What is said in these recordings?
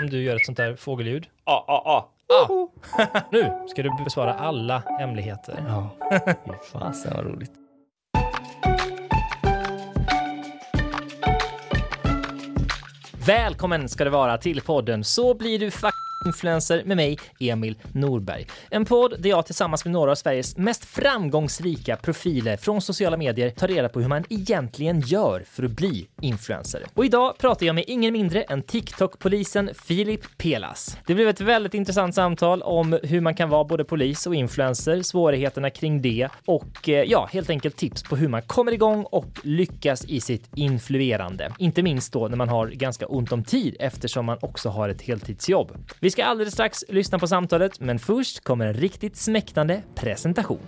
Om du gör ett sånt där fågelljud. Ja, ja, ja. Nu ska du besvara alla hemligheter. Ja, fy fasen vad roligt. Välkommen ska det vara till podden Så blir du fuck influencer med mig, Emil Norberg. En podd där jag tillsammans med några av Sveriges mest framgångsrika profiler från sociala medier tar reda på hur man egentligen gör för att bli influencer. Och idag pratar jag med ingen mindre än TikTok-polisen Filip Pelas. Det blev ett väldigt intressant samtal om hur man kan vara både polis och influencer, svårigheterna kring det och eh, ja, helt enkelt tips på hur man kommer igång och lyckas i sitt influerande. Inte minst då när man har ganska ont om tid eftersom man också har ett heltidsjobb. Vi ska alldeles strax lyssna på samtalet, men först kommer en riktigt smäktande presentation.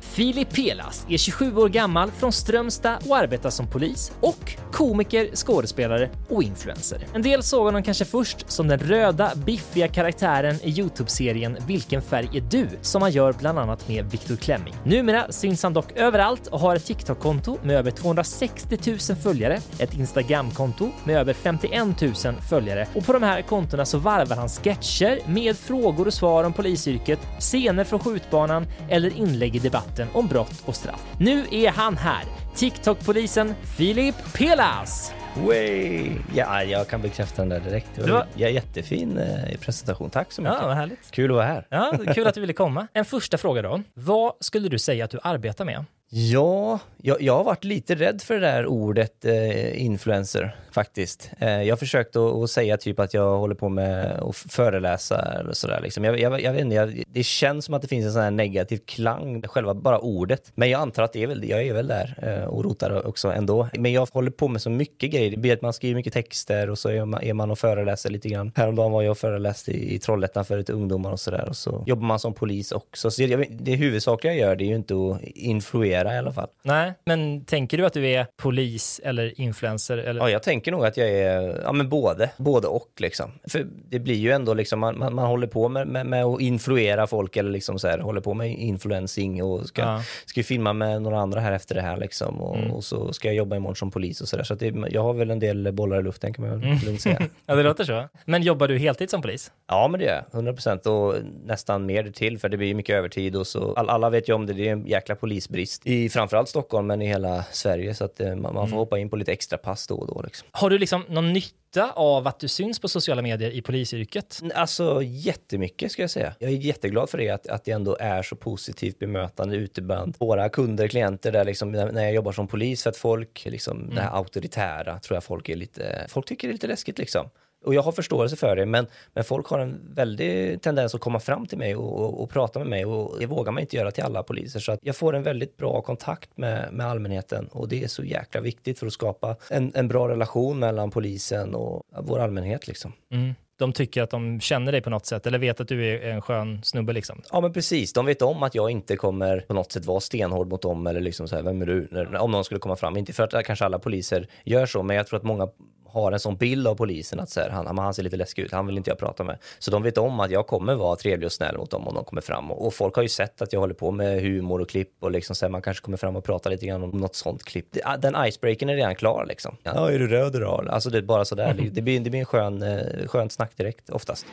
Filip Pelas är 27 år gammal från Strömstad och arbetar som polis och komiker, skådespelare och influencer. En del såg honom kanske först som den röda, biffiga karaktären i Youtube-serien Vilken färg är du? som han gör bland annat med Viktor Klemming. Numera syns han dock överallt och har ett TikTok-konto med över 260 000 följare, ett Instagram-konto med över 51 000 följare och på de här kontona så varvar han sketcher med frågor och svar om polisyrket, scener från skjutbanan eller inlägg i debatten om brott och straff. Nu är han här, TikTok-polisen Filip Pelas! Way. Ja, jag kan bekräfta den där direkt. Det var, var- ja, jättefin eh, presentation. Tack så mycket. Ja, vad härligt. Kul att vara här. Ja, kul att du ville komma. En första fråga då. Vad skulle du säga att du arbetar med? Ja, jag, jag har varit lite rädd för det där ordet eh, influencer faktiskt. Eh, jag har försökt att, säga typ att jag håller på med att föreläsa eller sådär. Liksom. Jag, jag, jag vet inte, jag, det känns som att det finns en sån här negativ klang, själva bara ordet. Men jag antar att det är väl, jag är väl där eh, och rotar också ändå. Men jag håller på med så mycket grejer. Det blir att man skriver mycket texter och så är man, är man och föreläser lite grann. Häromdagen var jag och föreläste i, i Trollhättan för lite ungdomar och sådär. Och så jobbar man som polis också. Så jag, det huvudsakliga jag gör det är ju inte att influera i alla fall. Nej, men tänker du att du är polis eller influencer? Eller? Ja, jag tänker nog att jag är ja, men både, både och liksom. För det blir ju ändå liksom, man, man, man håller på med, med, med att influera folk eller liksom så här, håller på med influencing och ska, Ja. ska ju filma med några andra här efter det här liksom. Och, och så ska jag jobba imorgon som polis och sådär. Så att det, jag har väl en del bollar i luften kan man väl lugnt säga. Ja, det låter så. Men jobbar du heltid som polis? Ja, men det gör jag. 100 procent och nästan mer till för det blir ju mycket övertid och så. All, alla vet ju om det, det är en jäkla polisbrist i framförallt Stockholm men i hela Sverige så att eh, man, man får hoppa in på lite extra pass då och då liksom. Har du liksom någon nytta av att du syns på sociala medier i polisyrket? Alltså jättemycket ska jag säga. Jag är jätteglad för det, att, att det ändå är så positivt bemötande ute bland våra kunder, klienter där liksom när, jag jobbar som polis. För att folk, liksom, det här auktoritära tror jag folk är lite, folk tycker det är lite läskigt liksom. Och jag har förståelse för det, men, men folk har en väldig tendens att komma fram till mig och, och, och prata med mig och det vågar man inte göra till alla poliser. Så att jag får en väldigt bra kontakt med, med allmänheten och det är så jäkla viktigt för att skapa en, en bra relation mellan polisen och vår allmänhet liksom. Mm. De tycker att de känner dig på något sätt eller vet att du är en skön snubbe liksom. Ja men precis, de vet om att jag inte kommer på något sätt vara stenhård mot dem eller liksom så här, vem är du? Om någon skulle komma fram, inte för att kanske alla poliser gör så, men jag tror att många har en sån bild av polisen att så här, han, han- ser lite läskig ut, han vill inte jag prata med. Så de vet om att jag kommer vara trevlig och snäll mot dem om de kommer fram. Och, och folk har ju sett att jag håller på med humor och klipp och liksom så här, man kanske kommer fram och pratar lite grann om något sånt klipp. Det- ah, Den icebreakern är redan klar liksom. Ja, är du röd idag? Alltså det är bara sådär, det blir, det blir en skön, eh, skönt snack direkt oftast.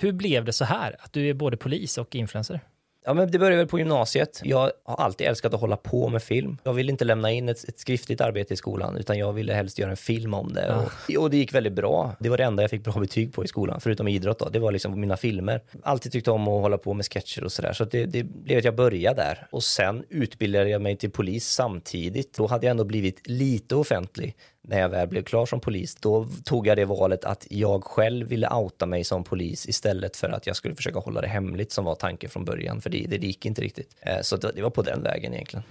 Hur blev det så här, att du är både polis och influencer? Ja, men det började väl på gymnasiet. Jag har alltid älskat att hålla på med film. Jag ville inte lämna in ett, ett skriftligt arbete i skolan, utan jag ville helst göra en film om det. Och, och det gick väldigt bra. Det var det enda jag fick bra betyg på i skolan, förutom idrott då. Det var liksom mina filmer. Alltid tyckte om att hålla på med sketcher och sådär. Så att det, det blev att jag började där. Och sen utbildade jag mig till polis samtidigt. Då hade jag ändå blivit lite offentlig när jag väl blev klar som polis, då tog jag det valet att jag själv ville outa mig som polis istället för att jag skulle försöka hålla det hemligt som var tanken från början, för det, det gick inte riktigt. Eh, Så det det var på den vägen egentligen.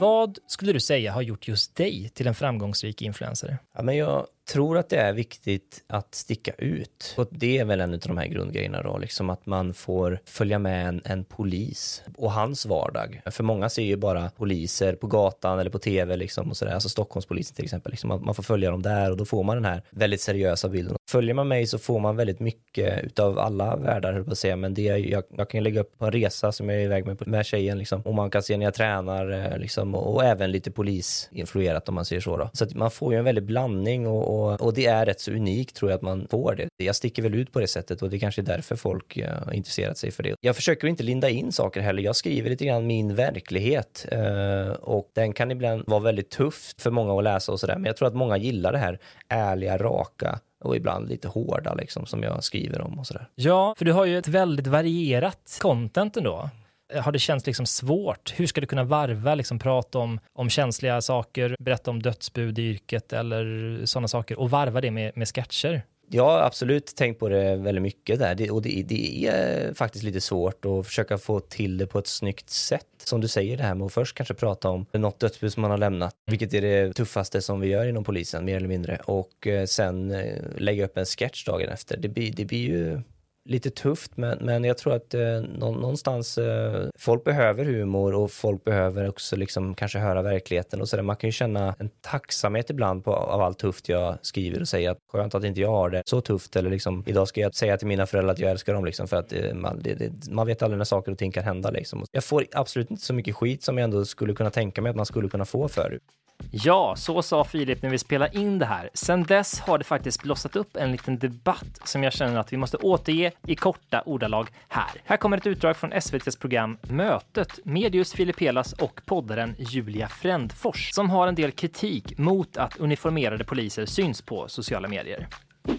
Vad skulle du säga har gjort just dig till en framgångsrik influencer? Ja, men jag tror att det är viktigt att sticka ut. Och det är väl en av de här grundgrejerna då, liksom att man får följa med en, en, polis och hans vardag. För många ser ju bara poliser på gatan eller på tv liksom och sådär, alltså Stockholmspolisen till exempel. Liksom, man får följa dem där och då får man den här väldigt seriösa bilden. Följer man mig så får man väldigt mycket utav alla världar, höll på att säga, men det är, jag, jag kan lägga upp på en resa som jag är iväg med med tjejen liksom, och man kan se när jag tränar eh, liksom liksom, och även lite polisinfluerat om man säger så då. Så att man får ju en väldig blandning och, och och, och, det är rätt så unikt tror jag att man får det. Jag sticker väl ut på det sättet och det kanske är därför folk uh, har intresserat sig för det. Jag försöker inte linda in saker heller. Jag skriver lite grann min verklighet uh, och den kan ibland vara väldigt tuff för många att läsa och sådär. Men jag tror att många gillar det här ärliga, raka och ibland lite hårda liksom som jag skriver om och sådär. Ja, för du har ju ett väldigt varierat content ändå har det känts liksom svårt? Hur ska du kunna varva, liksom prata om, om känsliga saker, berätta om dödsbud i yrket eller sådana saker och varva det med, med sketcher? Har absolut tänkt på det väldigt mycket där det, och det, det, är faktiskt lite svårt att försöka få till det på ett snyggt sätt. Som du säger det här med att först kanske prata om något dödsbud som man har lämnat, vilket är det tuffaste som vi gör inom polisen mer eller mindre och eh, sen eh, lägga upp en sketch dagen efter. Det blir, det blir ju lite tufft, men, men jag tror att eh, någonstans, eh, folk behöver humor och folk behöver också liksom kanske höra verkligheten och så där. Man kan ju känna en tacksamhet ibland på, av allt tufft jag skriver och säga att skönt att inte jag har det så tufft eller liksom idag ska jag säga till mina föräldrar att jag älskar dem liksom för att eh, man, det, det, man vet aldrig när saker och ting kan hända liksom. Jag får absolut inte så mycket skit som jag ändå skulle kunna tänka mig att man skulle kunna få förut. Ja, så sa Filip när vi spelade in det här. Sen dess har det faktiskt blossat upp en liten debatt som jag känner att vi måste återge i korta ordalag här. Här kommer ett utdrag från SVTs program Mötet med just Filip Helas och poddaren Julia Frändfors som har en del kritik mot att uniformerade poliser syns på sociala medier.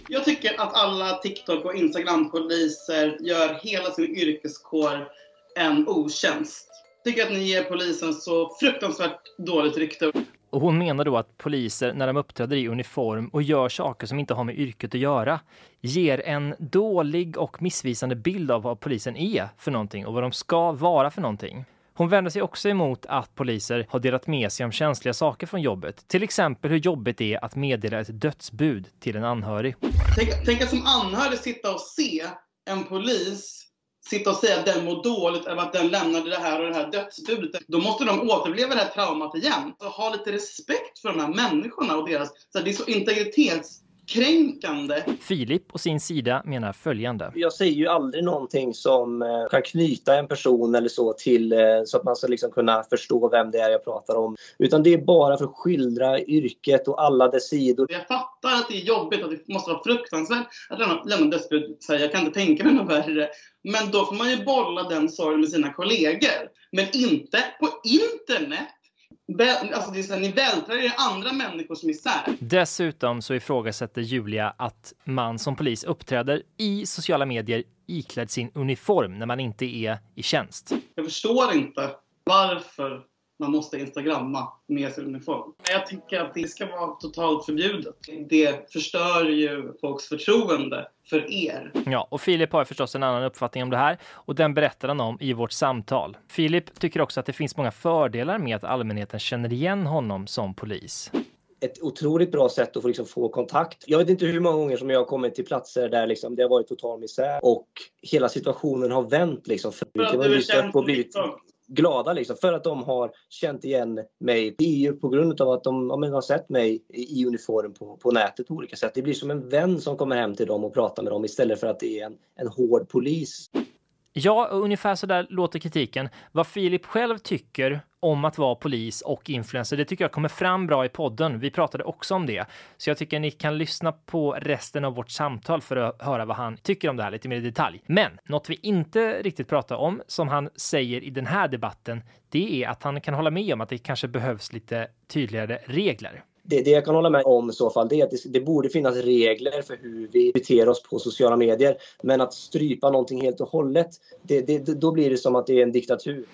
Jag tycker att alla TikTok och Instagram-poliser gör hela sin yrkeskår en otjänst. Jag tycker att ni ger polisen så fruktansvärt dåligt rykte. Och hon menar då att poliser, när de uppträder i uniform och gör saker som inte har med yrket att göra, ger en dålig och missvisande bild av vad polisen är för någonting och vad de ska vara för någonting. Hon vänder sig också emot att poliser har delat med sig om känsliga saker från jobbet. Till exempel hur jobbigt det är att meddela ett dödsbud till en anhörig. Tänk, tänk att som anhörig sitta och se en polis sitta och säga att den mår dåligt över att den lämnade det här och det här dödsbudet. Då måste de återuppleva det här traumat igen. Så ha lite respekt för de här människorna och deras... Så det är så integritets kränkande. Filip och sin sida menar följande. Jag säger ju aldrig någonting som eh, kan knyta en person eller så till eh, så att man ska liksom kunna förstå vem det är jag pratar om. Utan det är bara för att skildra yrket och alla dess sidor. Jag fattar att det är jobbigt och det måste vara fruktansvärt att lämna, lämna dödsbud. Jag kan inte tänka mig något värre. Men då får man ju bolla den sorgen med sina kollegor. Men inte på internet Alltså det är så här, ni vältrar er andra människors misär. Dessutom så ifrågasätter Julia att man som polis uppträder i sociala medier iklädd sin uniform när man inte är i tjänst. Jag förstår inte varför man måste instagramma med sin uniform. Jag tycker att det ska vara totalt förbjudet. Det förstör ju folks förtroende för er. Ja, och Filip har förstås en annan uppfattning om det här och den berättar han om i vårt samtal. Filip tycker också att det finns många fördelar med att allmänheten känner igen honom som polis ett otroligt bra sätt att få, liksom, få kontakt. Jag vet inte hur många gånger som jag har kommit till platser där liksom, det har varit total misär och hela situationen har vänt. Liksom, för, för att du är känd på blivit, glada liksom, för att de har känt igen mig i, på grund av att de ja, har sett mig i uniform på, på nätet på olika sätt. Det blir som en vän som kommer hem till dem och pratar med dem istället för att det är en, en hård polis. Ja, ungefär så där låter kritiken. Vad Filip själv tycker om att vara polis och influencer, det tycker jag kommer fram bra i podden. Vi pratade också om det, så jag tycker ni kan lyssna på resten av vårt samtal för att höra vad han tycker om det här lite mer i detalj. Men något vi inte riktigt pratar om, som han säger i den här debatten, det är att han kan hålla med om att det kanske behövs lite tydligare regler. Det, det, jag kan hålla med om i så fall det är att det, det, borde finnas regler för hur vi beter oss på sociala medier. Men att strypa någonting helt och hållet, det, det, då blir det som att det är en diktatur.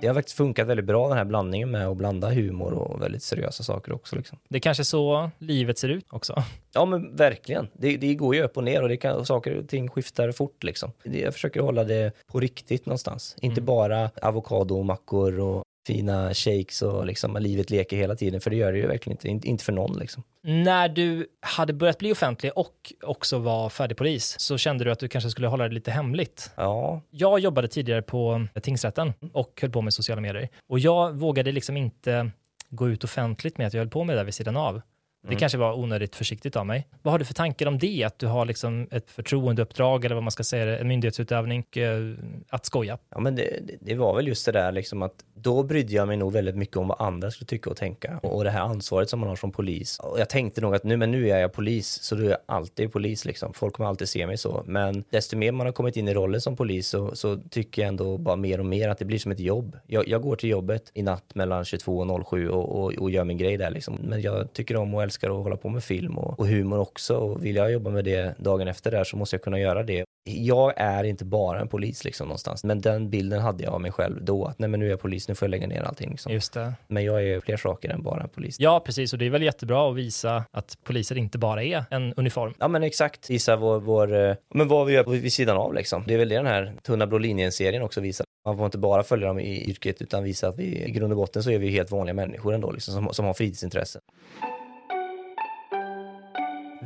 Det har faktiskt funkat väldigt bra den här blandningen med att blanda humor och väldigt seriösa saker också. Liksom. Det är kanske så livet ser ut också. Ja men verkligen. Det, det går ju upp och ner och, det kan, och saker och ting skiftar fort liksom. Jag försöker hålla det på riktigt någonstans. Inte bara avokadomackor och fina shakes och liksom livet leker hela tiden, för det gör det ju verkligen inte, inte för någon liksom. När du hade börjat bli offentlig och också var färdig polis så kände du att du kanske skulle hålla det lite hemligt. Ja. Jag jobbade tidigare på tingsrätten och höll på med sociala medier och jag vågade liksom inte gå ut offentligt med att jag höll på med det där vid sidan av. Det Mm. kanske var onödigt försiktigt av mig. Vad har du för tankar om det? Att du har liksom ett förtroendeuppdrag eller vad man ska säga, en myndighetsutövning, eh, att skoja? Ja, men det, det- var väl just det där liksom att då brydde jag mig nog väldigt mycket om vad andra skulle tycka och tänka. Och det här ansvaret som man har som polis. Och jag tänkte nog att nu, men nu är jag polis, så då är jag alltid polis liksom. Folk kommer alltid se mig så. Men desto mer man har kommit in i rollen som polis så, så tycker jag ändå bara mer och mer att det blir som ett jobb. Jag, jag går till jobbet i natt mellan 22 och 07 och, och, och gör min grej där liksom. Men jag tycker om och älskar att hålla på med film och, och humor också. Och vill jag jobba med det dagen efter där så måste jag kunna göra det. Jag är inte bara en polis liksom någonstans, men den bilden hade jag av mig själv då, att nej men nu är jag polis, nu får jag lägga ner allting liksom. Just det. Men jag är fler saker än bara en polis. Ja, precis. Och det är väl jättebra att visa att poliser inte bara är en uniform. Ja men exakt, visa vår, vår eh, men vad vi gör vid sidan av liksom. Det är väl det den här Tunna blå linjen-serien också visar. Man får inte bara följa dem i yrket utan visa att vi i grund och botten så är vi helt vanliga människor ändå liksom, som, som har fritidsintressen.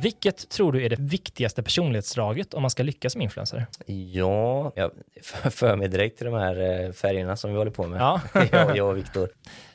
Vilket tror du är det viktigaste personlighetsdraget om man ska lyckas som influencer? Ja, jag för- mig direkt till de här eh, färgerna som vi håller på med. Ja. jag, jag och Viktor.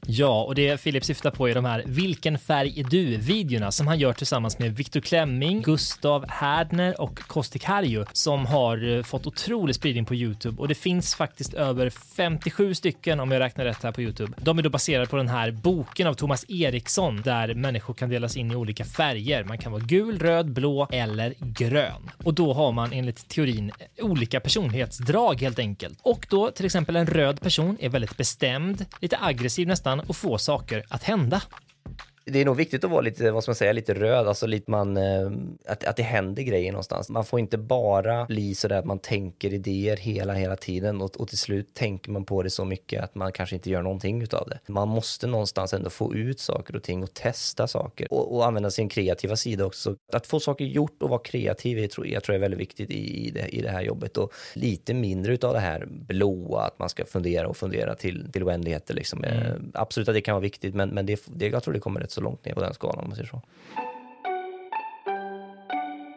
Ja, och det Filip syftar på är de här Vilken färg är du-videorna som han gör tillsammans med Viktor Klemming, Gustav Härdner och Kostik Harju som har eh, fått otrolig spridning på Youtube och det finns faktiskt över 57 stycken om jag räknar rätt här på Youtube. De är då baserade på den här boken av Thomas Eriksson där människor kan delas in i olika färger. Man kan vara gul, röd, blå eller grön. Och då har man enligt teorin olika personlighetsdrag helt enkelt. Och då till exempel en röd person är väldigt bestämd, lite aggressiv nästan och får saker att hända det är nog viktigt att vara lite, vad ska man säga, lite röd, alltså lite man, eh, att, att det händer grejer någonstans. Man får inte bara bli sådär att man tänker idéer hela, hela tiden och, och till slut tänker man på det så mycket att man kanske inte gör någonting utav det. Man måste någonstans ändå få ut saker och ting och testa saker och, och använda sin kreativa sida också. Att få saker gjort och vara kreativ, jag tror jag tror är väldigt viktigt i, i, det, i det här jobbet och lite mindre utav det här blåa, att man ska fundera och fundera till, till oändligheter liksom. Eh, Absolut att det kan vara viktigt, men, men det, det, jag tror det kommer rätt så långt ner på den skalan om man säger så.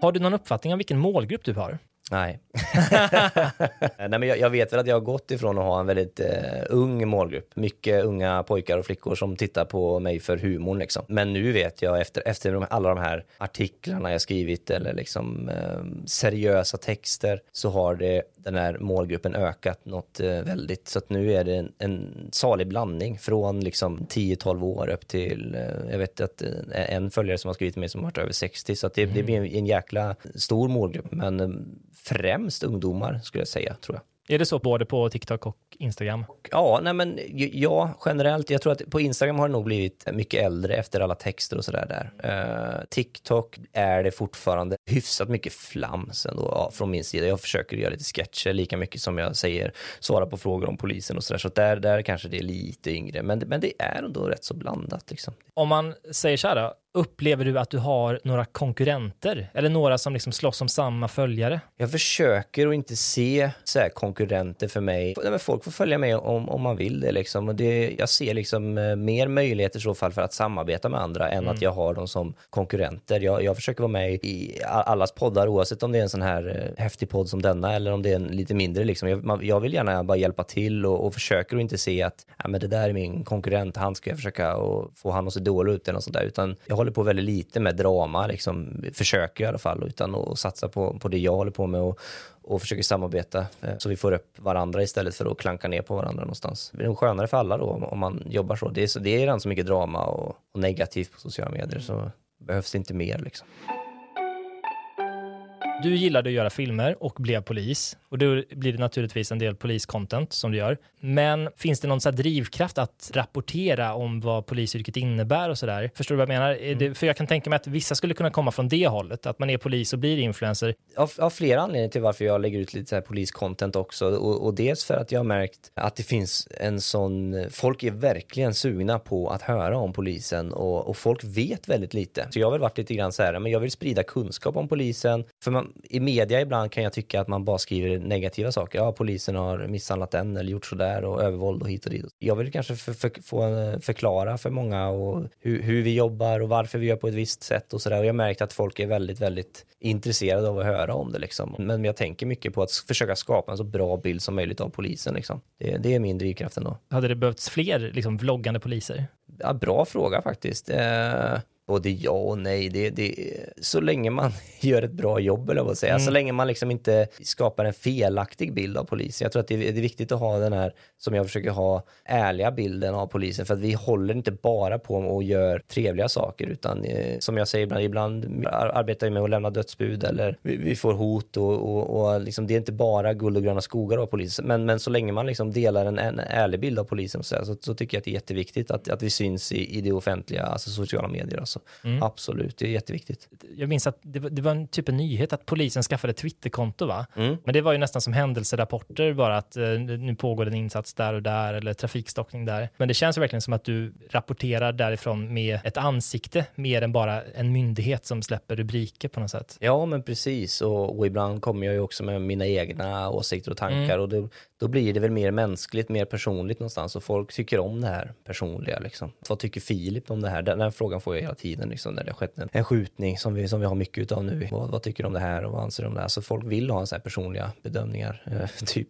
Har du någon uppfattning om vilken målgrupp du har? Nej. Nej men jag, jag vet väl att jag har gått ifrån att ha en väldigt eh, ung målgrupp. Mycket unga pojkar och flickor som tittar på mig för humorn liksom. Men nu vet jag efter, efter de, alla de här artiklarna jag skrivit eller liksom eh, seriösa texter så har det, den här målgruppen ökat något eh, väldigt. Så att nu är det en, en salig blandning från liksom 10-12 år upp till, eh, jag vet att eh, en följare som har skrivit med mig som har varit över 60 så att det, det blir en, en jäkla stor målgrupp. Men eh, främst ungdomar skulle jag säga, tror jag. Är det så både på TikTok och Instagram? Ja, nej men ja, generellt. Jag tror att på Instagram har det nog blivit mycket äldre efter alla texter och sådär där. Eh, TikTok är det fortfarande hyfsat mycket flams ändå ja, från min sida. Jag försöker göra lite sketcher lika mycket som jag säger, svara på frågor om polisen och sådär. Så där, där kanske det är lite yngre. Men, men det är ändå rätt så blandat liksom. Om man säger så här då, upplever du att du har några konkurrenter eller några som liksom slåss om samma följare? Jag försöker att inte se så här konkurrenter för mig. Men folk får följa med om, om man vill det. Liksom. Och det. Jag ser liksom eh, mer möjligheter i så fall för att samarbeta med andra än att jag har dem som konkurrenter. Jag, jag försöker vara med i allas poddar oavsett om det är en sån här eh, häftig podd som denna eller om det är en lite mindre. Liksom. Jag, man, jag vill gärna bara hjälpa till och, och försöker att inte se att ja, men det där är min konkurrent, han ska jag försöka och få han att se dålig ut eller något sånt där. Utan jag håller på väldigt lite med drama, liksom, försöker i alla fall, utan att satsa på, på det jag håller på med och, och försöker samarbeta eh, så vi får upp varandra istället för att klanka ner på varandra någonstans. Det är nog skönare för alla då om, om man jobbar så. Det är, så, det är redan så mycket drama och, och negativt på sociala medier så behövs det inte mer liksom. Du gillade att göra filmer och blev polis och då blir det naturligtvis en del poliscontent som du gör. Men finns det någon så drivkraft att rapportera om vad polisyrket innebär och sådär? Förstår du vad jag menar? Mm. Det, för jag kan tänka mig att vissa skulle kunna komma från det hållet, att man är polis och blir influencer. Av, av flera anledningar till varför jag lägger ut lite så här poliscontent också och, och dels för att jag har märkt att det finns en sån, folk är verkligen sugna på att höra om polisen och, och folk vet väldigt lite. Så jag har väl varit lite grann så här, men jag vill sprida kunskap om polisen. För man, i media ibland kan jag tycka att man bara skriver negativa saker. Ja, polisen har misshandlat den eller gjort sådär och övervåld och hit och dit. Jag vill kanske för, för, få förklara för många och hur, hur, vi jobbar och varför vi gör på ett visst sätt och sådär. Och jag har märkt att folk är väldigt, väldigt intresserade av att höra om det liksom. Men jag tänker mycket på att försöka skapa en så bra bild som möjligt av polisen liksom. Det, det är min drivkraft ändå. Hade det behövts fler liksom, vloggande poliser? Ja, bra fråga faktiskt. Eh, både ja och nej. Det, det, så länge man gör ett bra jobb, eller vad säga. Mm. Så länge man liksom inte skapar en felaktig bild av polisen. Jag tror att det, det, är viktigt att ha den här, som jag försöker ha, ärliga bilden av polisen. För att vi håller inte bara på och gör trevliga saker, utan eh, som jag säger ibland, ibland arbetar vi med att lämna dödsbud eller vi, vi får hot och, och, och liksom, det är inte bara guld och gröna skogar av polisen. Men, men så länge man liksom delar en, en ärlig bild av polisen så, så, så, tycker jag att det är jätteviktigt att, att vi syns i, i det offentliga, alltså sociala medier. Alltså. Mm. Absolut, det är jätteviktigt. Jag minns att det, det var en typ av nyhet att polisen skaffade Twitterkonto, va? Mm. Men det var ju nästan som händelserapporter, bara att eh, nu pågår en insats där och där eller trafikstockning där. Men det känns ju verkligen som att du rapporterar därifrån med ett ansikte mer än bara en myndighet som släpper rubriker på något sätt. Ja, men precis. Och, och ibland kommer jag ju också med mina egna åsikter och tankar mm. och det, då blir det väl mer mänskligt, mer personligt någonstans och folk tycker om det här personliga. Liksom. Vad tycker Filip om det här? Den, den frågan får jag hela tiden liksom, när det har skett en, en skjutning som vi, som vi har mycket av nu. Vad, vad tycker du om det här och vad anser du om det här? Så folk vill ha så här personliga bedömningar, eh, typ.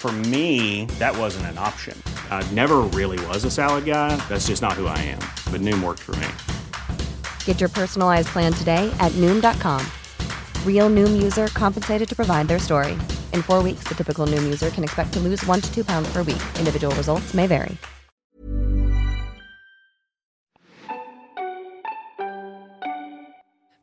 For me, that wasn't an option. I never really was a salad guy. That's just not who I am. But Noom worked for me. Get your personalized plan today at Noom.com. Real Noom user compensated to provide their story. In four weeks, the typical Noom user can expect to lose one to two pounds per week. Individual results may vary.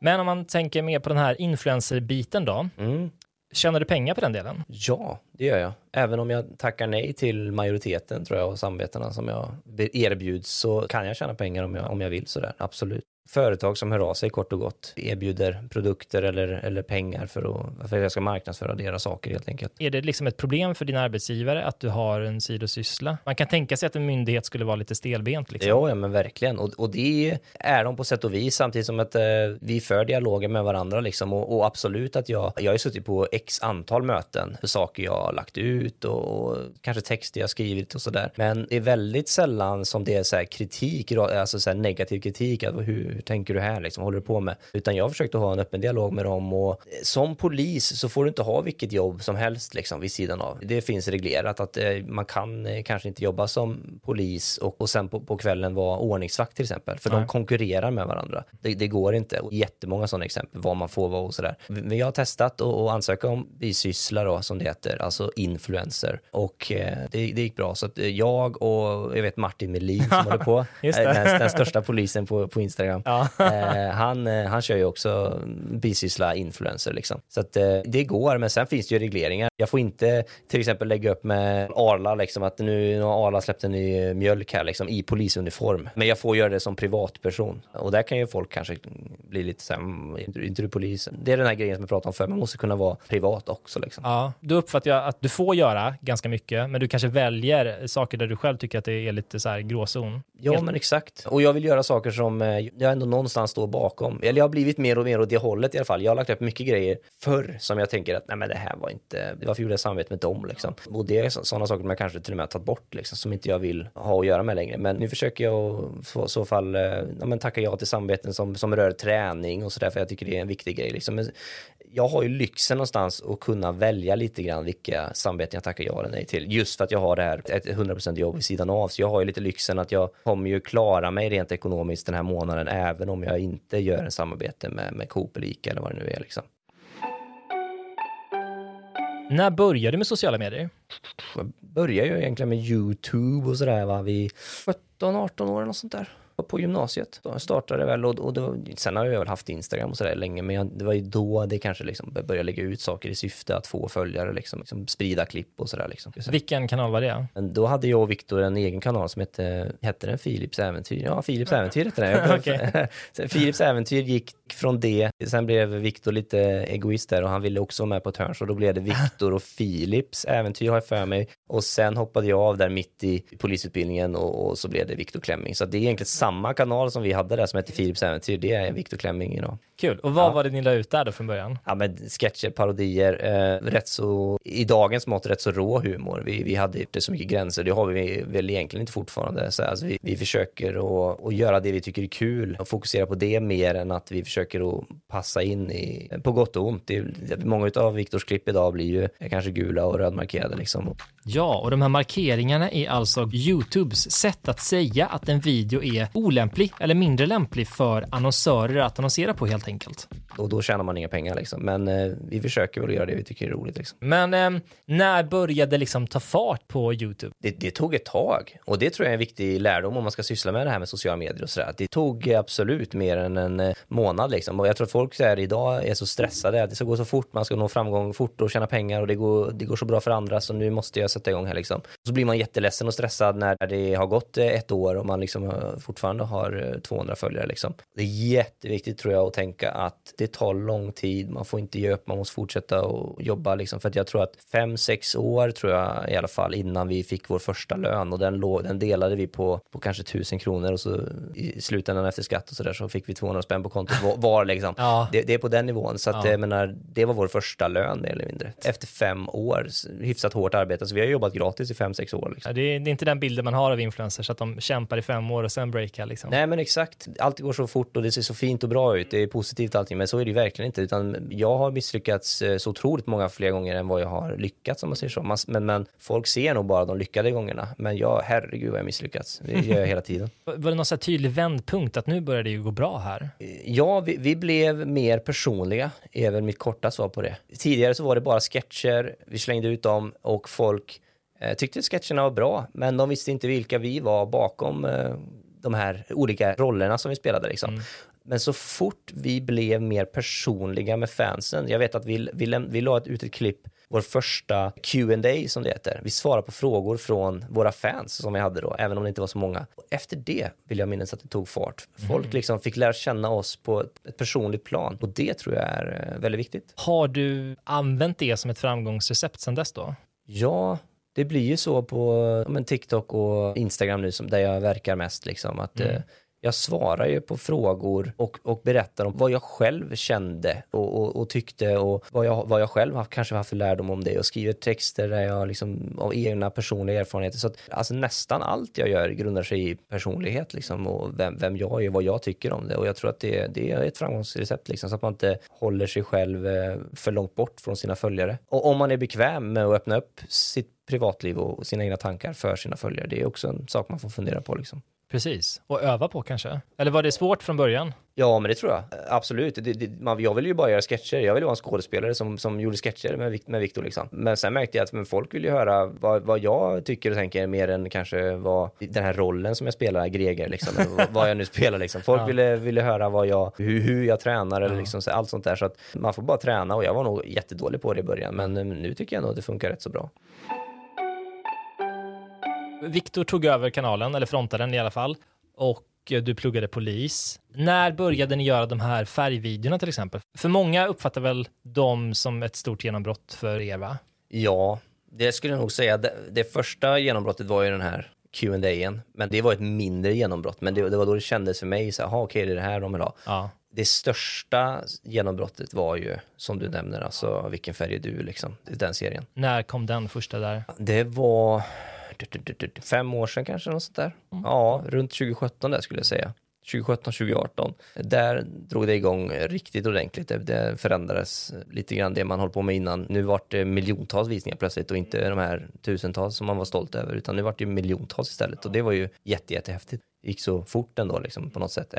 Men om man tänker mer på den här influencer-biten då. Mm. Tjänar du pengar på den delen? Ja, det gör jag. Även om jag tackar nej till majoriteten tror jag och samvetena som jag erbjuds så kan jag tjäna pengar om jag, om jag vill sådär, absolut företag som hör av sig kort och gott erbjuder produkter eller, eller pengar för att, för att jag ska marknadsföra deras saker helt enkelt. Är det liksom ett problem för din arbetsgivare att du har en sidosyssla? Man kan tänka sig att en myndighet skulle vara lite stelbent. Liksom. Ja, ja, men verkligen. Och, och det är de på sätt och vis samtidigt som att eh, vi för dialoger med varandra liksom. Och, och, absolut att jag, jag har suttit på x antal möten för saker jag har lagt ut och, och kanske texter jag skrivit och sådär. Men det är väldigt sällan som det är så kritik, alltså så negativ kritik. Att hur, hur tänker du här, liksom, håller du på med? Utan jag har försökt att ha en öppen dialog med dem och eh, som polis så får du inte ha vilket jobb som helst liksom vid sidan av. Det finns reglerat att eh, man kan eh, kanske inte jobba som polis och, och sen på, på kvällen vara ordningsvakt till exempel, för Nej. de konkurrerar med varandra. Det, det, går inte. Och jättemånga sådana exempel, vad man får vara och sådär. Men jag har testat att ansöka om bisyssla då, som det heter, alltså influencer. Och eh, det, det gick bra. Så att jag och jag vet Martin Melin som håller på, den, den, största polisen på, på Instagram. Ja. eh, han, eh, han kör ju också bisyssla influencer liksom. Så att eh, det går, men sen finns det ju regleringar. Jag får inte till exempel lägga upp med Arla liksom att nu har Arla släppt en ny mjölk här liksom i polisuniform. Men jag får göra det som privatperson och där kan ju folk kanske bli lite så här, mm, är inte du polis? Det är den här grejen som jag pratade om förr, man måste kunna vara privat också liksom. Ja, då uppfattar jag att du får göra ganska mycket, men du kanske väljer saker där du själv tycker att det är lite så här gråzon. Ja, Helt- men exakt. Och jag vill göra saker som eh, jag ändå någonstans står bakom. Eller jag har blivit mer och mer åt det hållet i alla fall. Jag har lagt upp mycket grejer förr som jag tänker att nej men det här var inte, varför gjorde jag samarbete med dem liksom? Och det är sådana saker som jag kanske till och med har tagit bort liksom, som inte jag vill ha att göra med längre. Men nu försöker jag i så fall eh, ja, men tacka ja till samarbeten som, som rör träning och sådär för jag tycker det är en viktig grej liksom. Men jag har ju lyxen någonstans att kunna välja lite grann vilka samarbeten jag tackar ja eller nej till. Just för att jag har det här ett 100% jobb vid sidan av. Så jag har ju lite lyxen att jag kommer ju klara mig rent ekonomiskt den här månaden även om jag inte gör en samarbete med, med Coop eller Ica eller vad det nu är liksom. När började du med sociala medier? Jag började ju egentligen med YouTube och sådär va, vid 17-18 år eller något sånt där. På gymnasiet. Då startade väl och, och då, sen har jag väl haft Instagram och sådär länge men jag, det var ju då det kanske liksom började lägga ut saker i syfte att få följare liksom, liksom sprida klipp och sådär liksom. Vilken kanal var det? Men då hade jag och Viktor en egen kanal som hette, hette den Philips äventyr? Ja, Philips äventyr hette den. Sen Philips äventyr gick från det, sen blev Viktor lite egoist där och han ville också vara med på ett hörn så då blev det Viktor och Philips äventyr har jag för mig. Och sen hoppade jag av där mitt i polisutbildningen och, och så blev det Viktor Klemming. Så det är egentligen samma kanal som vi hade där som hette Philips äventyr, det är Viktor Klemming idag. Kul. Och vad Ja. var det ni la ut där då från början? Ja, men sketcher, parodier, eh, rätt så, i dagens mått rätt så rå humor. Vi, vi hade inte så mycket gränser, det har vi väl egentligen inte fortfarande. Så, alltså, vi, vi försöker att, att göra det vi tycker är kul och fokusera på det mer än att vi försöker att passa in i, på gott och ont. Det, många av Viktors klipp idag blir ju kanske gula och rödmarkerade liksom. Ja, och de här markeringarna är alltså YouTubes sätt att säga att en video är olämplig eller mindre lämplig för annonsörer att annonsera på helt enkelt. Och då tjänar man inga pengar liksom. Men eh, vi försöker väl göra det vi tycker är roligt liksom. Men eh, när började det liksom ta fart på YouTube? det, det tog ett tag och det tror jag är en viktig lärdom om man ska syssla med det här med sociala medier och sådär. Det tog absolut mer än en eh, månad liksom och jag tror att folk så här idag är så stressade att det ska gå så fort, man ska nå framgång fort och tjäna pengar och det går, det går så bra för andra så nu måste jag sätta igång här liksom. Så blir man jätteledsen och stressad när det har gått eh, ett år och man liksom eh, fortfarande har eh, 200 följare liksom. Det är jätteviktigt tror jag att tänka att det tar lång tid, man får inte ge upp, man måste fortsätta och jobba liksom för att jag tror att fem, sex år tror jag i alla fall innan vi fick vår första lön och den, låg, den delade vi på, på kanske tusen kronor och så i slutändan efter skatt och sådär så fick vi 200 spänn på kontot var, var liksom. Ja. Det, det är på den nivån så att Ja. jag menar, det var vår första lön mer eller mindre. Efter fem år, hyfsat hårt arbete, så vi har jobbat gratis i fem, sex år. Liksom. Ja, det, är, det är inte den bilden man har av influencers, att de kämpar i fem år och sen breakar liksom. Nej men exakt, allt går så fort och det ser så fint och bra ut, det är positivt allting, men så är det ju verkligen inte, utan jag har misslyckats eh, så otroligt många fler gånger än vad jag har lyckats om man säger så. Man, men, men folk ser nog bara de lyckade gångerna, men jag, herregud vad jag misslyckats, det gör jag hela tiden. Var det någon så här tydlig vändpunkt att nu börjar det ju gå bra här? Ja, vi, vi blev mer personliga, är väl mitt korta svar på det. Tidigare så var det bara sketcher, vi slängde ut dem och folk eh, tyckte sketcherna var bra, men de visste inte vilka vi var bakom eh, de här olika rollerna som vi spelade liksom. Men så fort vi blev mer personliga med fansen, jag vet att vi, vi, läm- vi la ut ett klipp, vår första Q&A som det heter. Vi svarar på frågor från våra fans som vi hade då, även om det inte var så många. Och efter det vill jag minnas att det tog fart. Folk liksom fick lära känna oss på ett, personligt plan och det tror jag är eh, väldigt viktigt. Har du använt det som ett framgångsrecept sedan dess då? Ja, det blir ju så på men TikTok och Instagram nu som där jag verkar mest liksom att eh, jag svarar ju på frågor och, och berättar om vad jag själv kände och, och, och tyckte och vad jag, vad jag själv har kanske haft för lärdom om det och skriver texter där jag liksom av egna personliga erfarenheter. Så att alltså nästan allt jag gör grundar sig i personlighet liksom och vem, vem jag är och vad jag tycker om det och jag tror att det, det är ett framgångsrecept liksom så att man inte håller sig själv eh, för långt bort från sina följare. Och om man är bekväm med att öppna upp sitt privatliv och sina egna tankar för sina följare, det är också en sak man får fundera på liksom. Precis. Och öva på kanske? Eller var det svårt från början? Ja, men det tror jag. Absolut. Det, det, man, jag ville ju bara göra sketcher. Jag ville vara en skådespelare som, som gjorde sketcher med, med Victor. Liksom. Men sen märkte jag att men folk vill ju höra vad, vad jag tycker och tänker mer än kanske vad den här rollen som jag spelar, Greger, liksom, vad, vad jag nu spelar. Liksom. Folk Ja. ville, ville höra vad jag, hur, hur jag tränar eller liksom, så, allt sånt där. Så att man får bara träna och jag var nog jättedålig på det i början. Men eh, nu tycker jag nog att det funkar rätt så bra. Viktor tog över kanalen, eller frontade den i alla fall, och eh, du pluggade polis. När började ni göra de här färgvideorna till exempel? För många uppfattar väl dem som ett stort genombrott för er, va? Ja, det skulle jag nog säga. Det, det första genombrottet var ju den här Q&A. Men det var ett mindre genombrott. Men det, det var då det kändes för mig, så här, "Aha, okej, det är det här de vill ha. Ja. Det största genombrottet var ju, som du nämner, alltså Vilken färg är du, liksom, den serien. När kom den första där? Det var fem år sedan kanske, något sånt där. Ja, runt 2017 där skulle jag säga. 2017, 2018. Där drog det igång riktigt ordentligt. Det, det förändrades lite grann det man hållit på med innan. Nu vart det miljontals visningar plötsligt och inte de här tusentals som man var stolt över, utan nu vart det miljontals istället och det var ju jätte, jättehäftigt gick så fort ändå liksom, på något sätt.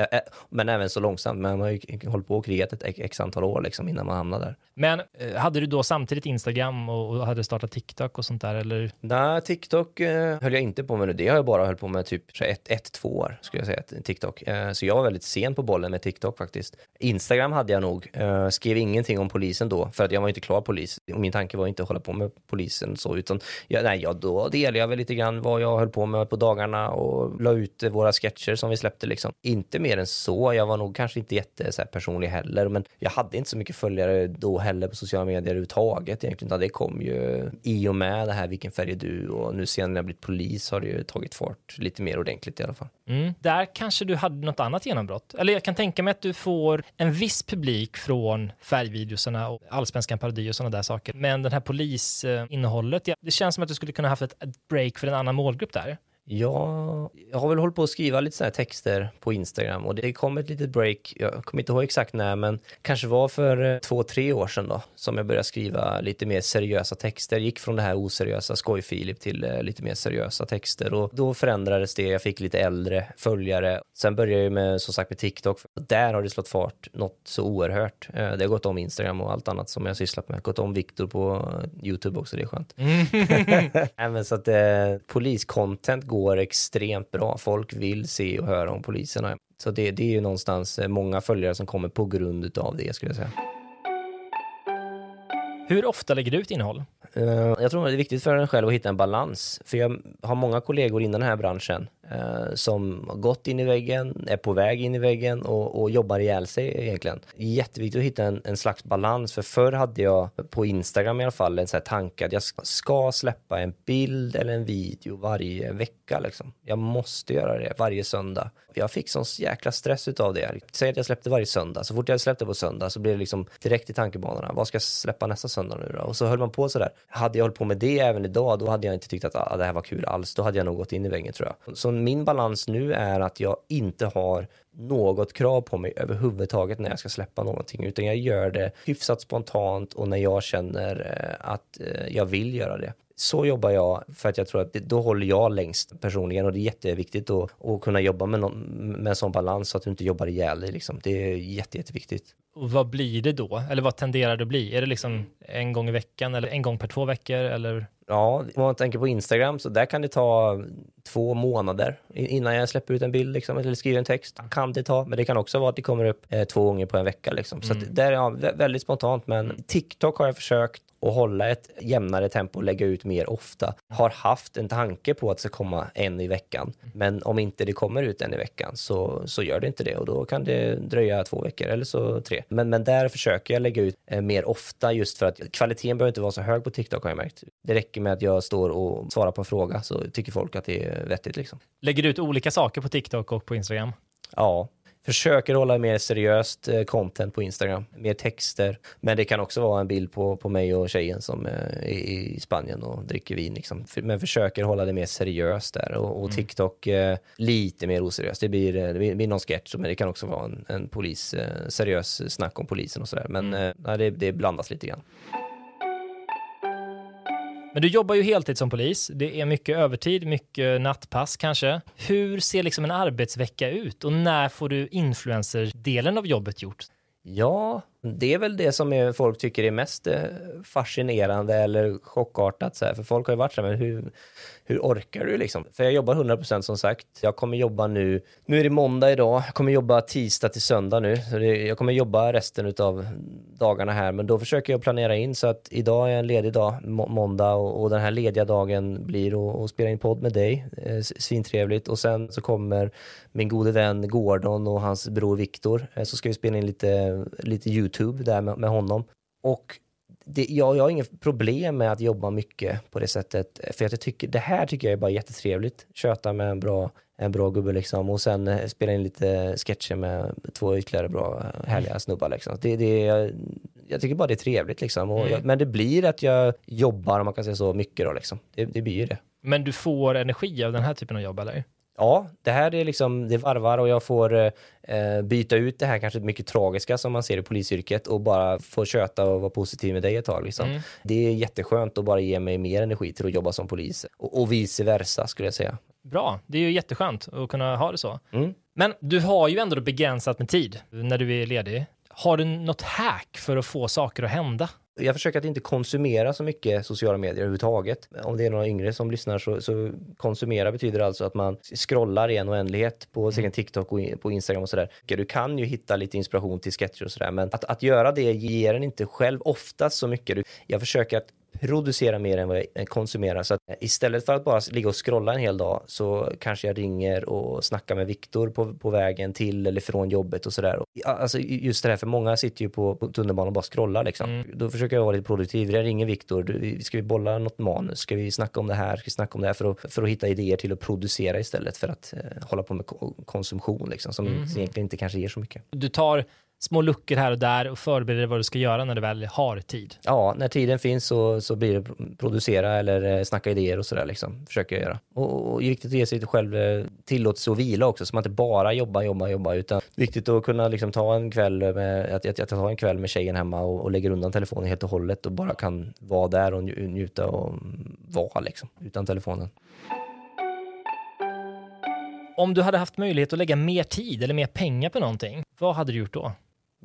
Men även så långsamt. Men man har ju hållit på och krigat ett x- antal år liksom, innan man hamnade där. Men eh, hade du då samtidigt Instagram och, hade startat TikTok och sånt där eller? Nej, TikTok eh, höll jag inte på med. Det har jag bara hållit på med typ ett, ett två år skulle jag säga, TikTok. Eh, så jag var väldigt sen på bollen med TikTok faktiskt. Instagram hade jag nog. Skrev ingenting om polisen då, för att jag var inte klar polis. Och min tanke var inte att hålla på med polisen så, utan jag, nej, jag, då delade jag väl lite grann vad jag höll på med på dagarna och la ut eh, några sketcher som vi släppte liksom. Inte mer än så. Jag var nog kanske inte jätte så här, personlig heller, men jag hade inte så mycket följare då heller på sociala medier överhuvudtaget egentligen, utan det kom ju i och med det här Vilken färg är du och nu sen när jag blivit polis har det ju tagit fart lite mer ordentligt i alla fall. Mm. Där kanske du hade något annat genombrott. Eller jag kan tänka mig att du får en viss publik från färgvideosarna och allsvenskan parodi och sådana där saker. Men den här polisinnehållet, det känns som att du skulle kunna haft ett break för en annan målgrupp där. Ja, jag har väl hållit på att skriva lite sådana här texter på Instagram och det kom ett litet break, jag kommer inte ihåg exakt när, men kanske var för eh, två, tre år sedan då, som jag började skriva lite mer seriösa texter. Gick från det här oseriösa skoj-Filip till eh, lite mer seriösa texter och då förändrades det, jag fick lite äldre följare. Sen började jag med, som sagt, med TikTok. Där har det slått fart något så oerhört. Eh, Det har gått om Instagram och allt annat som jag sysslat med. Gått om Viktor på YouTube också, det är skönt. Även så att eh, poliscontent går extremt bra. Folk vill se och höra om poliserna. Så det, det är ju någonstans eh, många följare som kommer på grund av det skulle jag säga. Hur ofta lägger du ut innehåll? Eh, jag tror det är viktigt för en själv att hitta en balans. För jag har många kollegor inom den här branschen Eh, som har gått in i väggen, är på väg in i väggen och, och jobbar ihjäl sig egentligen. Jätteviktigt att hitta en, en slags balans. För förr hade jag på Instagram i alla fall en sån här tanke att jag ska släppa en bild eller en video varje vecka. Liksom. Jag måste göra det varje söndag. Jag fick sån jäkla stress utav det. Säg att jag släppte varje söndag. Så fort jag släppte på söndag så blev det liksom direkt i tankebanorna. Vad ska jag släppa nästa söndag nu då? Och så höll man på sådär. Hade jag hållit på med det även idag, då hade jag inte tyckt att ah, det här var kul alls. Då hade jag nog gått in i väggen tror jag. Så min balans nu är att jag inte har något krav på mig överhuvudtaget när jag ska släppa någonting, utan jag gör det hyfsat spontant och när jag känner eh, att eh, jag vill göra det. Så jobbar jag för att jag tror att det, då håller jag längst personligen och det är jätteviktigt att, att kunna jobba med, någon, med en sån balans så att du inte jobbar ihjäl dig. Liksom. Det är jätte, jätteviktigt. Och vad blir det då? Eller vad tenderar det att bli? Är det liksom en gång i veckan eller en gång per två veckor? Eller? Ja, om man tänker på Instagram så där kan det ta två månader innan jag släpper ut en bild liksom, eller skriver en text. Kan det ta, men det kan också vara att det kommer upp eh, två gånger på en vecka. Liksom. Så att där är vä- väldigt spontant, men TikTok har jag försökt att hålla ett jämnare tempo och lägga ut mer ofta. Har haft en tanke på att det ska komma en i veckan, men om inte det kommer ut en i veckan så, så gör det inte det och då kan det dröja två veckor eller så tre. Men, men där försöker jag lägga ut eh, mer ofta just för att kvaliteten behöver inte vara så hög på TikTok har jag märkt. Det räcker med att jag står och svarar på en fråga så tycker folk att det är vettigt liksom. Lägger du ut olika saker på TikTok och på Instagram? Ja, försöker hålla mer seriöst eh, content på Instagram, mer texter. Men det kan också vara en bild på, på mig och tjejen som eh, är i Spanien och dricker vin. Liksom. Men försöker hålla det mer seriöst där. Och, och TikTok eh, lite mer oseriöst. Det blir, eh, det blir, det blir någon sketch, men det kan också vara en, en polis, eh, seriös snack om polisen och sådär. Men eh, nej, det, det blandas lite grann. Men du jobbar ju heltid som polis. Det är mycket övertid, mycket nattpass kanske. Hur ser liksom en arbetsvecka ut och när får du influencer-delen av jobbet gjort? Ja, det är väl det som är, folk tycker är mest eh, fascinerande eller chockartat. Så här. För folk har ju varit så här, men hur, hur orkar du liksom? För jag jobbar 100% som sagt. Jag kommer jobba nu, nu är det måndag idag, jag kommer jobba tisdag till söndag nu. Så det, jag kommer jobba resten av dagarna här, men då försöker jag planera in så att idag är en ledig dag, må, måndag, och, och den här lediga dagen blir att, spela in podd med dig. Eh, svintrevligt. Och sen så kommer min gode vän Gordon och hans bror Viktor, eh, så ska vi spela in lite, lite YouTube där med, med honom. Och det, jag, jag har inget problem med att jobba mycket på det sättet. För att jag tycker, det här tycker jag är bara jättetrevligt. Köta med en bra, en bra gubbe liksom. Och sen eh, spela in lite sketcher med två ytterligare bra, eh, härliga snubbar liksom. Det, det, jag, jag tycker bara det är trevligt liksom. Och jag, men det blir att jag jobbar, om man kan säga så, mycket då liksom. Det, det blir ju det. Men du får energi av den här typen av jobb, eller? Ja, det här är liksom, det varvar och jag får eh, byta ut det här kanske mycket tragiska som man ser i polisyrket och bara få köta och vara positiv med dig ett tag. Liksom. Mm. Det är jätteskönt att bara ge mig mer energi till att jobba som polis och, och vice versa skulle jag säga. Bra, det är ju jätteskönt att kunna ha det så. Mm. Men du har ju ändå begränsat med tid när du är ledig. Har du något hack för att få saker att hända? Jag försöker att inte konsumera så mycket sociala medier överhuvudtaget. Om det är några yngre som lyssnar så, så konsumera betyder alltså att man scrollar i en oändlighet på sin TikTok och på Instagram och sådär. Du kan ju hitta lite inspiration till sketcher och sådär, men att, att göra det ger en inte själv oftast så mycket. Du- Jag försöker att producera mer än vad jag konsumerar. Så att istället för att bara ligga och scrolla en hel dag så kanske jag ringer och snackar med Viktor på, på vägen till eller från jobbet och sådär. Alltså just det här, för många sitter ju på, på tunnelbanan och bara scrollar liksom. Då försöker jag vara lite produktiv. Jag ringer Viktor, ska vi bolla något manus? Ska vi snacka om det här? Ska vi snacka om det här? För att, för att hitta idéer till att producera istället för att eh, hålla på med ko- konsumtion liksom, som egentligen inte kanske ger så mycket. Du tar små luckor här och där och förbereder vad du ska göra när du väl har tid. Ja, när tiden finns så, så blir det pro- producera eller eh, snacka idéer och sådär liksom. Försöker jag göra. Och, och viktigt att ge sig själv eh, tillåtelse att vila också, så man inte bara jobbar, jobbar, jobbar, utan viktigt att kunna liksom ta en kväll med, att, att, att ta en kväll med tjejen hemma och, och lägger undan telefonen helt och hållet och bara kan vara där och nju- njuta och vara liksom, utan telefonen. Om du hade haft möjlighet att lägga mer tid eller mer pengar på någonting, vad hade du gjort då?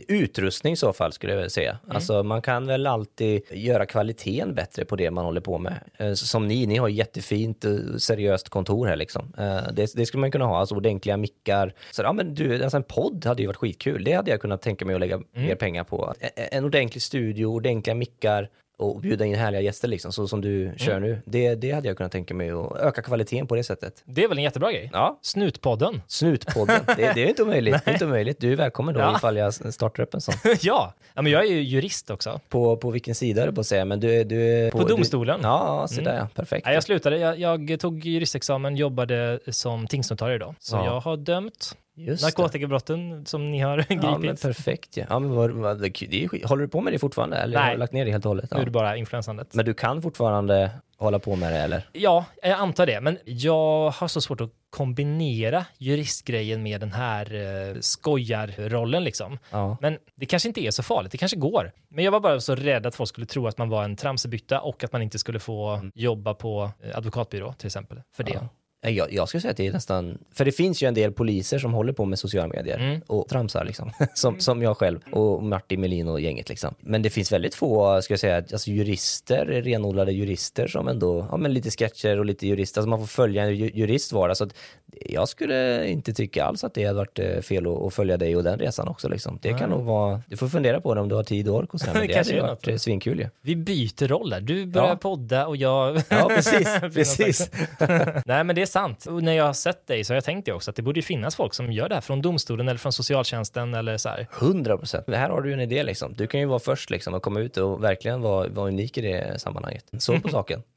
Utrustning i så fall skulle jag väl säga. Alltså man kan väl alltid göra kvaliteten bättre på det man håller på med. Eh, Som ni, ni har jättefint eh, seriöst kontor här liksom. Eh, Det, det skulle man kunna ha, alltså ordentliga mickar. Så ja men du, alltså en podd hade ju varit skitkul. Det hade jag kunnat tänka mig att lägga mer pengar på. E- e- En ordentlig studio, ordentliga mickar och bjuda in härliga gäster liksom, så som du kör nu. Det, det hade jag kunnat tänka mig att öka kvaliteten på det sättet. Det är väl en jättebra grej? Ja, Snutpodden. Snutpodden, det, det är inte omöjligt. Det är inte omöjligt. Du är välkommen då Ja. ifall jag startar upp en sån. ja. ja, men jag är ju jurist också. På, på vilken sida är det på att säga, men du, du är... På domstolen. Du, ja, så där ja. Perfekt. Nej, jag slutade, jag, jag tog juristexamen, jobbade som tingsnotarie då. Så Ja. jag har dömt Just narkotikabrotten som ni har Ja, men gripit. perfekt ja. ja men vad, vad, det. Håller du på med det fortfarande eller Nej. har du lagt ner det helt och hållet? Nu är Ja. det bara influensandet. Men du kan fortfarande hålla på med det eller? Ja, jag antar det. Men jag har så svårt att kombinera juristgrejen med den här eh, skojarrollen liksom. Ja. Men det kanske inte är så farligt, det kanske går. Men jag var bara så rädd att folk skulle tro att man var en tramsebytta och att man inte skulle få jobba på eh, advokatbyrå till exempel. För det. Ja. Nej, Jag, jag skulle säga att det är nästan, för det finns ju en del poliser som håller på med sociala medier Mm. och tramsar liksom, som, som jag själv och Martin Melin och gänget liksom. Men det finns väldigt få, ska jag säga, alltså jurister, renodlade jurister som ändå, ja men lite sketcher och lite jurister, alltså man får följa en ju- jurist vardag. Så att jag skulle inte tycka alls att det hade varit eh, fel att, att följa dig och den resan också liksom. Det kan nog vara, du får fundera på det om du har tid och ork och sådär, men Det hade är varit eh, svinkul ju. Vi byter roller. Du börjar Ja. podda och jag... Ja, precis, precis. Nej, men det är sant. Och när jag har sett dig så har jag tänkt det också, att det borde finnas folk som gör det här från domstolen eller från socialtjänsten eller så här. 100 procent. Här har du ju en idé liksom. Du kan ju vara först liksom och komma ut och verkligen vara, vara unik i det sammanhanget. Så på saken.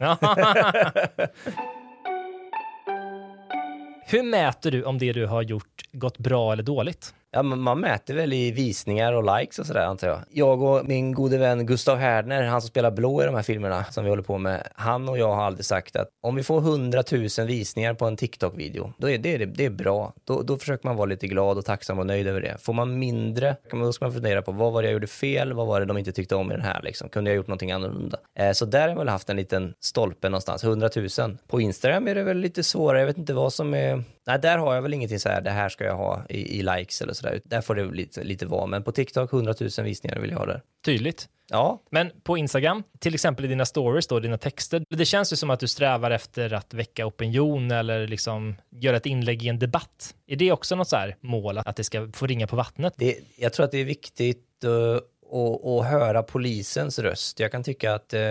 Hur mäter du om det du har gjort gått bra eller dåligt? Ja, man mäter väl i visningar och likes och sådär antar jag. Jag och min gode vän Gustav Härdner, han som spelar Blå i de här filmerna som vi håller på med, han och jag har aldrig sagt att om vi får 100 000 visningar på en TikTok-video, då är det, det är bra. Då, då försöker man vara lite glad och tacksam och nöjd över det. Får man mindre, då ska man fundera på vad var det jag gjorde fel, vad var det de inte tyckte om i den här liksom? Kunde jag gjort någonting annorlunda? Eh, så där har jag väl haft en liten stolpe någonstans, 100 000. På Instagram är det väl lite svårare, jag vet inte vad som är Nej, där har jag väl ingenting så här, det här ska jag ha i, i likes eller sådär. Där får det lite, lite vara. Men på TikTok, 100 000 visningar vill jag ha där. Tydligt. Ja, Men på Instagram, till exempel i dina stories då, dina texter, det känns ju som att du strävar efter att väcka opinion eller liksom göra ett inlägg i en debatt. Är det också något så här mål, att det ska få ringa på vattnet? det, jag tror att det är viktigt uh, och, och höra polisens röst. Jag kan tycka att eh,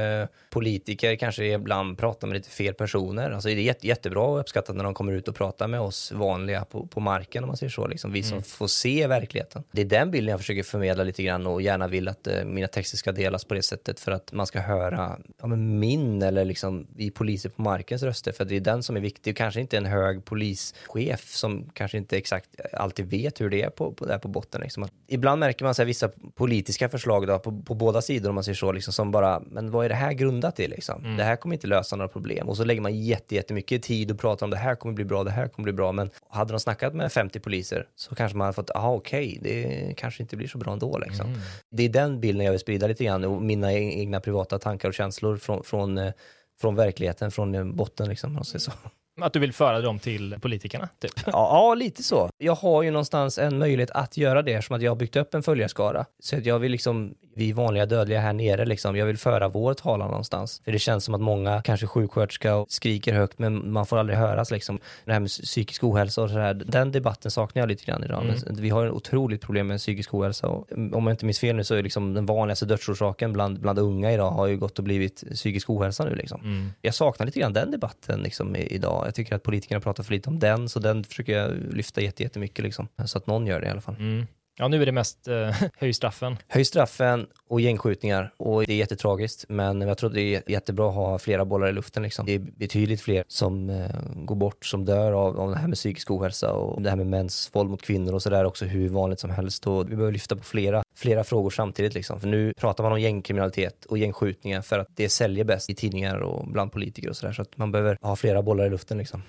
politiker kanske ibland pratar med lite fel personer. Alltså det är jätte, jättebra och uppskattat när de kommer ut och pratar med oss vanliga på, på marken om man säger så, liksom vi som får se verkligheten. Det är den bilden jag försöker förmedla lite grann och gärna vill att eh, mina texter ska delas på det sättet för att man ska höra ja, min eller liksom vi poliser på markens röster för det är den som är viktig kanske inte en hög polischef som kanske inte exakt alltid vet hur det är på, på, där på botten. Liksom. Ibland märker man så här, vissa politiska förslag då, på, på båda sidor om man säger så, liksom, som bara, men vad är det här grundat i liksom? Det här kommer inte lösa några problem. Och så lägger man jätte, jättemycket tid och pratar om det här kommer bli bra, det här kommer bli bra. Men hade de snackat med 50 poliser så kanske man hade fått, aha okej, det kanske inte blir så bra ändå liksom. Det är den bilden jag vill sprida lite grann och mina e- egna privata tankar och känslor från, från, eh, från verkligheten, från eh, botten liksom, om man säger så. Att du vill föra dem till politikerna, typ. Ja, lite så. Jag har ju någonstans en möjlighet att göra det som att jag har byggt upp en följarskara. Så att jag vill liksom, vi vanliga dödliga här nere liksom, jag vill föra vår talan någonstans. För det känns som att många, kanske sjuksköterska, och skriker högt men man får aldrig höras liksom. Det här med psykisk ohälsa och sådär, den debatten saknar jag lite grann idag. Men Vi har ett otroligt problem med psykisk ohälsa och om jag inte minns fel nu så är liksom den vanligaste dödsorsaken bland, bland unga idag har ju gått och blivit psykisk ohälsa nu liksom. Jag saknar lite grann den debatten liksom idag. Jag tycker att politikerna pratar för lite om den, så den försöker jag lyfta jättemycket liksom. Så att någon gör det i alla fall. Mm. Ja, nu är det mest eh, höj straffen. Höj straffen och gängskjutningar och det är jättetragiskt men jag tror det är jättebra att ha flera bollar i luften liksom. Det är betydligt fler som eh, går bort, som dör av, av det här med psykisk ohälsa och det här med mäns våld mot kvinnor och sådär också hur vanligt som helst och vi behöver lyfta på flera, flera frågor samtidigt liksom. För nu pratar man om gängkriminalitet och gängskjutningar för att det säljer bäst i tidningar och bland politiker och sådär så att man behöver ha flera bollar i luften liksom.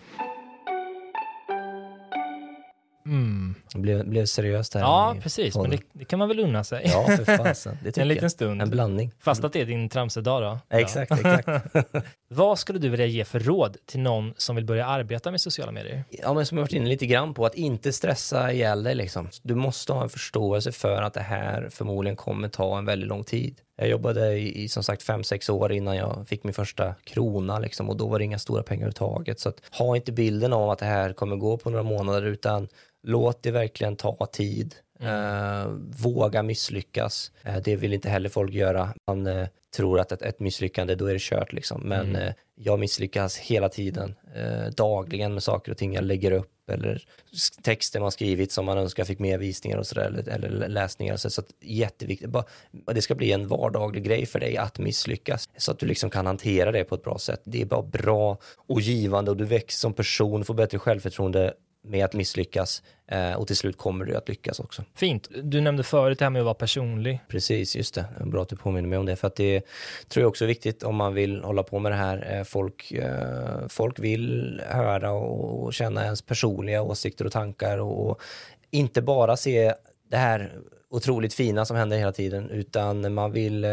Mm. Blev, blev seriöst här. Ja, i precis. podden. Men det, det kan man väl unna sig. Ja, för fasen. Det tycker en liten jag. stund. En blandning. Fast att det är din tramsedag då. Ja, exakt, exakt. Vad skulle du vilja ge för råd till någon som vill börja arbeta med sociala medier? Ja, men som jag varit inne lite grann på, att inte stressa ihjäl dig liksom. Du måste ha en förståelse för att det här förmodligen kommer ta en väldigt lång tid. Jag jobbade i, i som sagt fem sex år innan jag fick min första krona liksom, och då var det inga stora pengar överhuvudtaget. Så att, ha inte bilden av att det här kommer gå på några månader utan låt det verkligen ta tid. Eh, våga misslyckas. Eh, det vill inte heller folk göra. Man eh, tror att ett, ett misslyckande, då är det kört liksom. Men eh, jag misslyckas hela tiden, dagligen med saker och ting jag lägger upp eller texter man skrivit som man önskar fick mer visningar och sådär eller, eller läsningar. Så, så att jätteviktigt, bara, det ska bli en vardaglig grej för dig att misslyckas så att du liksom kan hantera det på ett bra sätt. Det är bara bra och givande och du växer som person, får bättre självförtroende med att misslyckas eh, och till slut kommer du att lyckas också. Fint. Du nämnde förut det här med att vara personlig. Precis, just det. Bra att du påminner mig om det. För att det tror jag också är viktigt om man vill hålla på med det här. Eh, Folk, eh, folk vill höra och och känna ens personliga åsikter och tankar och inte bara se det här otroligt fina som händer hela tiden utan man vill eh,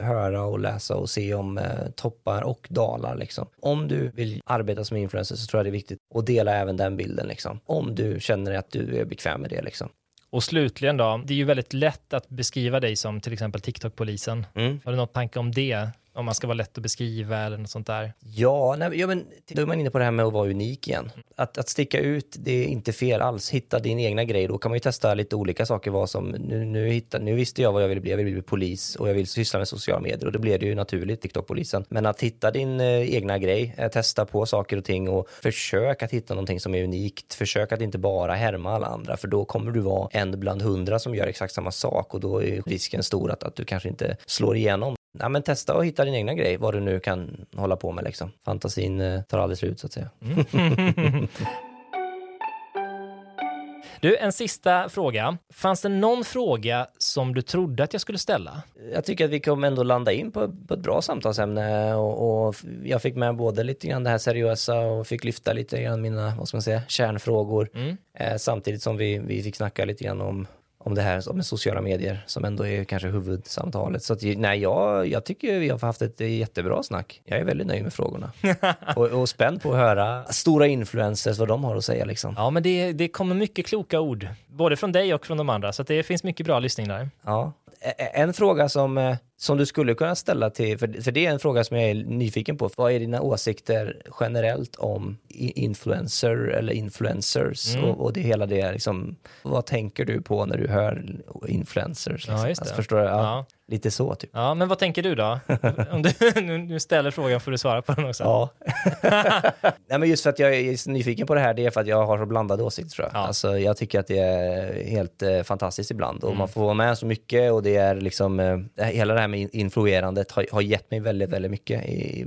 höra och läsa och se om eh, toppar och dalar liksom. Om du vill arbeta som influencer så tror jag det är viktigt att dela även den bilden liksom. Om du känner att du är bekväm med det liksom. Och slutligen då, det är ju väldigt lätt att beskriva dig som till exempel TikTok-polisen. Mm. Har du något tanke om det? Om man ska vara lätt att beskriva eller något sånt där? Ja, nej, ja men då är man inne på det här med att vara unik igen. Att, att sticka ut, det är inte fel alls. Hitta din egna grej, då kan man ju testa lite olika saker. Vad som, nu, nu, hitta, nu visste jag vad jag ville bli, jag ville bli polis och jag vill syssla med sociala medier och det blev det ju naturligt, TikTok-polisen. Men att hitta din eh, egna grej, eh, testa på saker och ting och försök att hitta någonting som är unikt. Försök att inte bara härma alla andra, för då kommer du vara en bland hundra som gör exakt samma sak och då är risken stor att, att du kanske inte slår igenom. Ja, men testa och hitta din egna grej, vad du nu kan hålla på med liksom. Fantasin eh, tar aldrig slut så att säga. Du, en sista fråga. Fanns det någon fråga som du trodde att jag skulle ställa? Jag tycker att vi kommer ändå landa in på, på ett bra samtalsämne och, och jag fick med både lite grann det här seriösa och fick lyfta lite grann mina, vad ska man säga, kärnfrågor. Eh, samtidigt som vi, vi fick snacka lite grann om om det här med sociala medier som ändå är kanske huvudsamtalet. Så att, nej, jag, jag tycker vi har haft ett jättebra snack. Jag är väldigt nöjd med frågorna. och, och spänd på att höra stora influencers, vad de har att säga liksom. Ja, men det, det kommer mycket kloka ord, både från dig och från de andra, så att det finns mycket bra lyssning där. Ja. En fråga som, eh, som du skulle kunna ställa till, för, för det är en fråga som jag är nyfiken på. Vad är dina åsikter generellt om influencer eller influencers Mm. och, och det hela det liksom, vad tänker du på när du hör influencers? Liksom? Ja, just det. Alltså, förstår du? Ja, Ja. Lite så typ. Ja, men vad tänker du då? Om du nu- ställer frågan får du svara på den också. Ja. Nej, men just för att jag är så nyfiken på det här, det är för att jag har så blandade åsikter tror jag. Ja. Alltså, jag tycker att det är helt eh, fantastiskt ibland och Mm. man får vara med så mycket och det är liksom, eh, hela det här med influerandet har, har gett mig väldigt, väldigt mycket.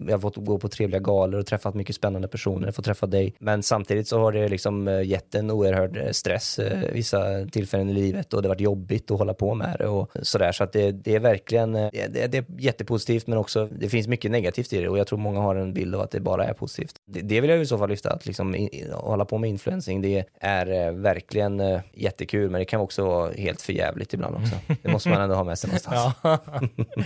Jag har fått gå på trevliga galor och träffat mycket spännande personer, fått träffa dig. Men samtidigt så har det liksom eh, gett en oerhörd eh, stress eh, vissa tillfällen i livet och det har varit jobbigt att hålla på med det och sådär. Så att det, det är verkligen, det, det är jättepositivt men också det finns mycket negativt i det och jag tror många har en bild av att det bara är positivt. Det, det vill jag i så fall lyfta, att liksom in, hålla på med influencing, det är verkligen jättekul men det kan också vara helt förjävligt ibland också. Det måste man ändå ha med sig någonstans. Ja.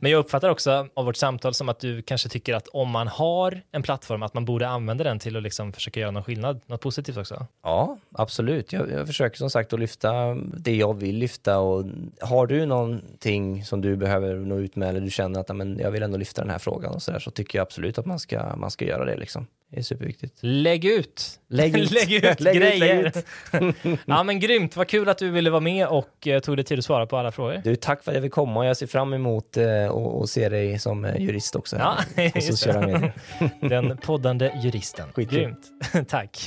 Men jag uppfattar också av vårt samtal som att du kanske tycker att om man har en plattform att man borde använda den till att liksom försöka göra någon skillnad, något positivt också. Ja, absolut. Jag, jag försöker som sagt att lyfta det jag vill lyfta och har du någonting som du behöver nå ut med eller du känner att amen, jag vill ändå lyfta den här frågan och så, där, så tycker jag absolut att man ska, man ska göra det liksom. Det är superviktigt. Lägg ut! Lägg ut. lägg ut Lägg ut, grejer! lägg ja men grymt, vad kul att du ville vara med och eh, tog dig tid att svara på alla frågor. Du, tack för att jag fick komma och jag ser fram emot eh, och, och se dig som eh, jurist också. Ja, på sociala medier. Den poddande juristen. Skitkul. Grymt. tack.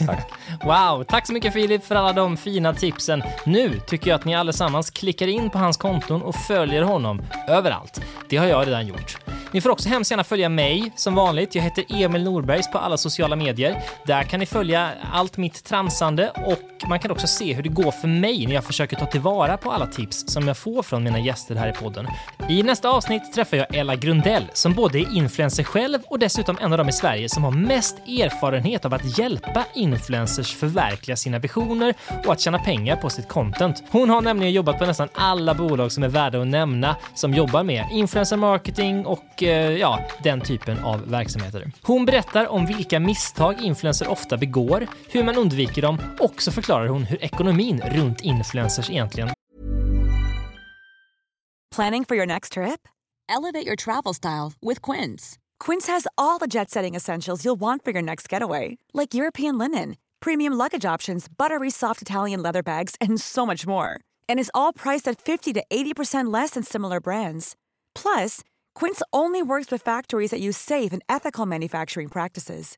Wow, tack så mycket Filip för alla de fina tipsen. Nu tycker jag att ni allesammans klickar in på hans konton och följer honom överallt. Det har jag redan gjort. Ni får också hemskt gärna följa mig som vanligt. Jag heter Emil Norbergs på alla sociala medier. Där kan ni följa allt mitt transande och man kan också se hur det går för mig när jag försöker ta tillvara på alla tips som jag får från mina gäster här i podden. I nästa avsnitt träffar jag Ella Grundell som både är influencer själv och dessutom en av de i Sverige som har mest erfarenhet av att hjälpa influencers förverkliga sina visioner och att tjäna pengar på sitt content. Hon har nämligen jobbat på nästan alla bolag som är värda att nämna som jobbar med influencer marketing och eh, ja, den typen av verksamheter. Hon berättar om vilka vilka misstag influencers ofta begår, hur man undviker dem och så förklarar hon hur ekonomin runt influencers egentligen Planning for your next trip? Elevate your travel style with Quince. Quince has all the jet setting essentials you'll want for your next getaway, like European linen, premium luggage options, buttery soft Italian leather bags, and so much more. And is all priced at 50 to 80% less than similar brands. Plus, Quince only works with factories that use safe and ethical manufacturing practices.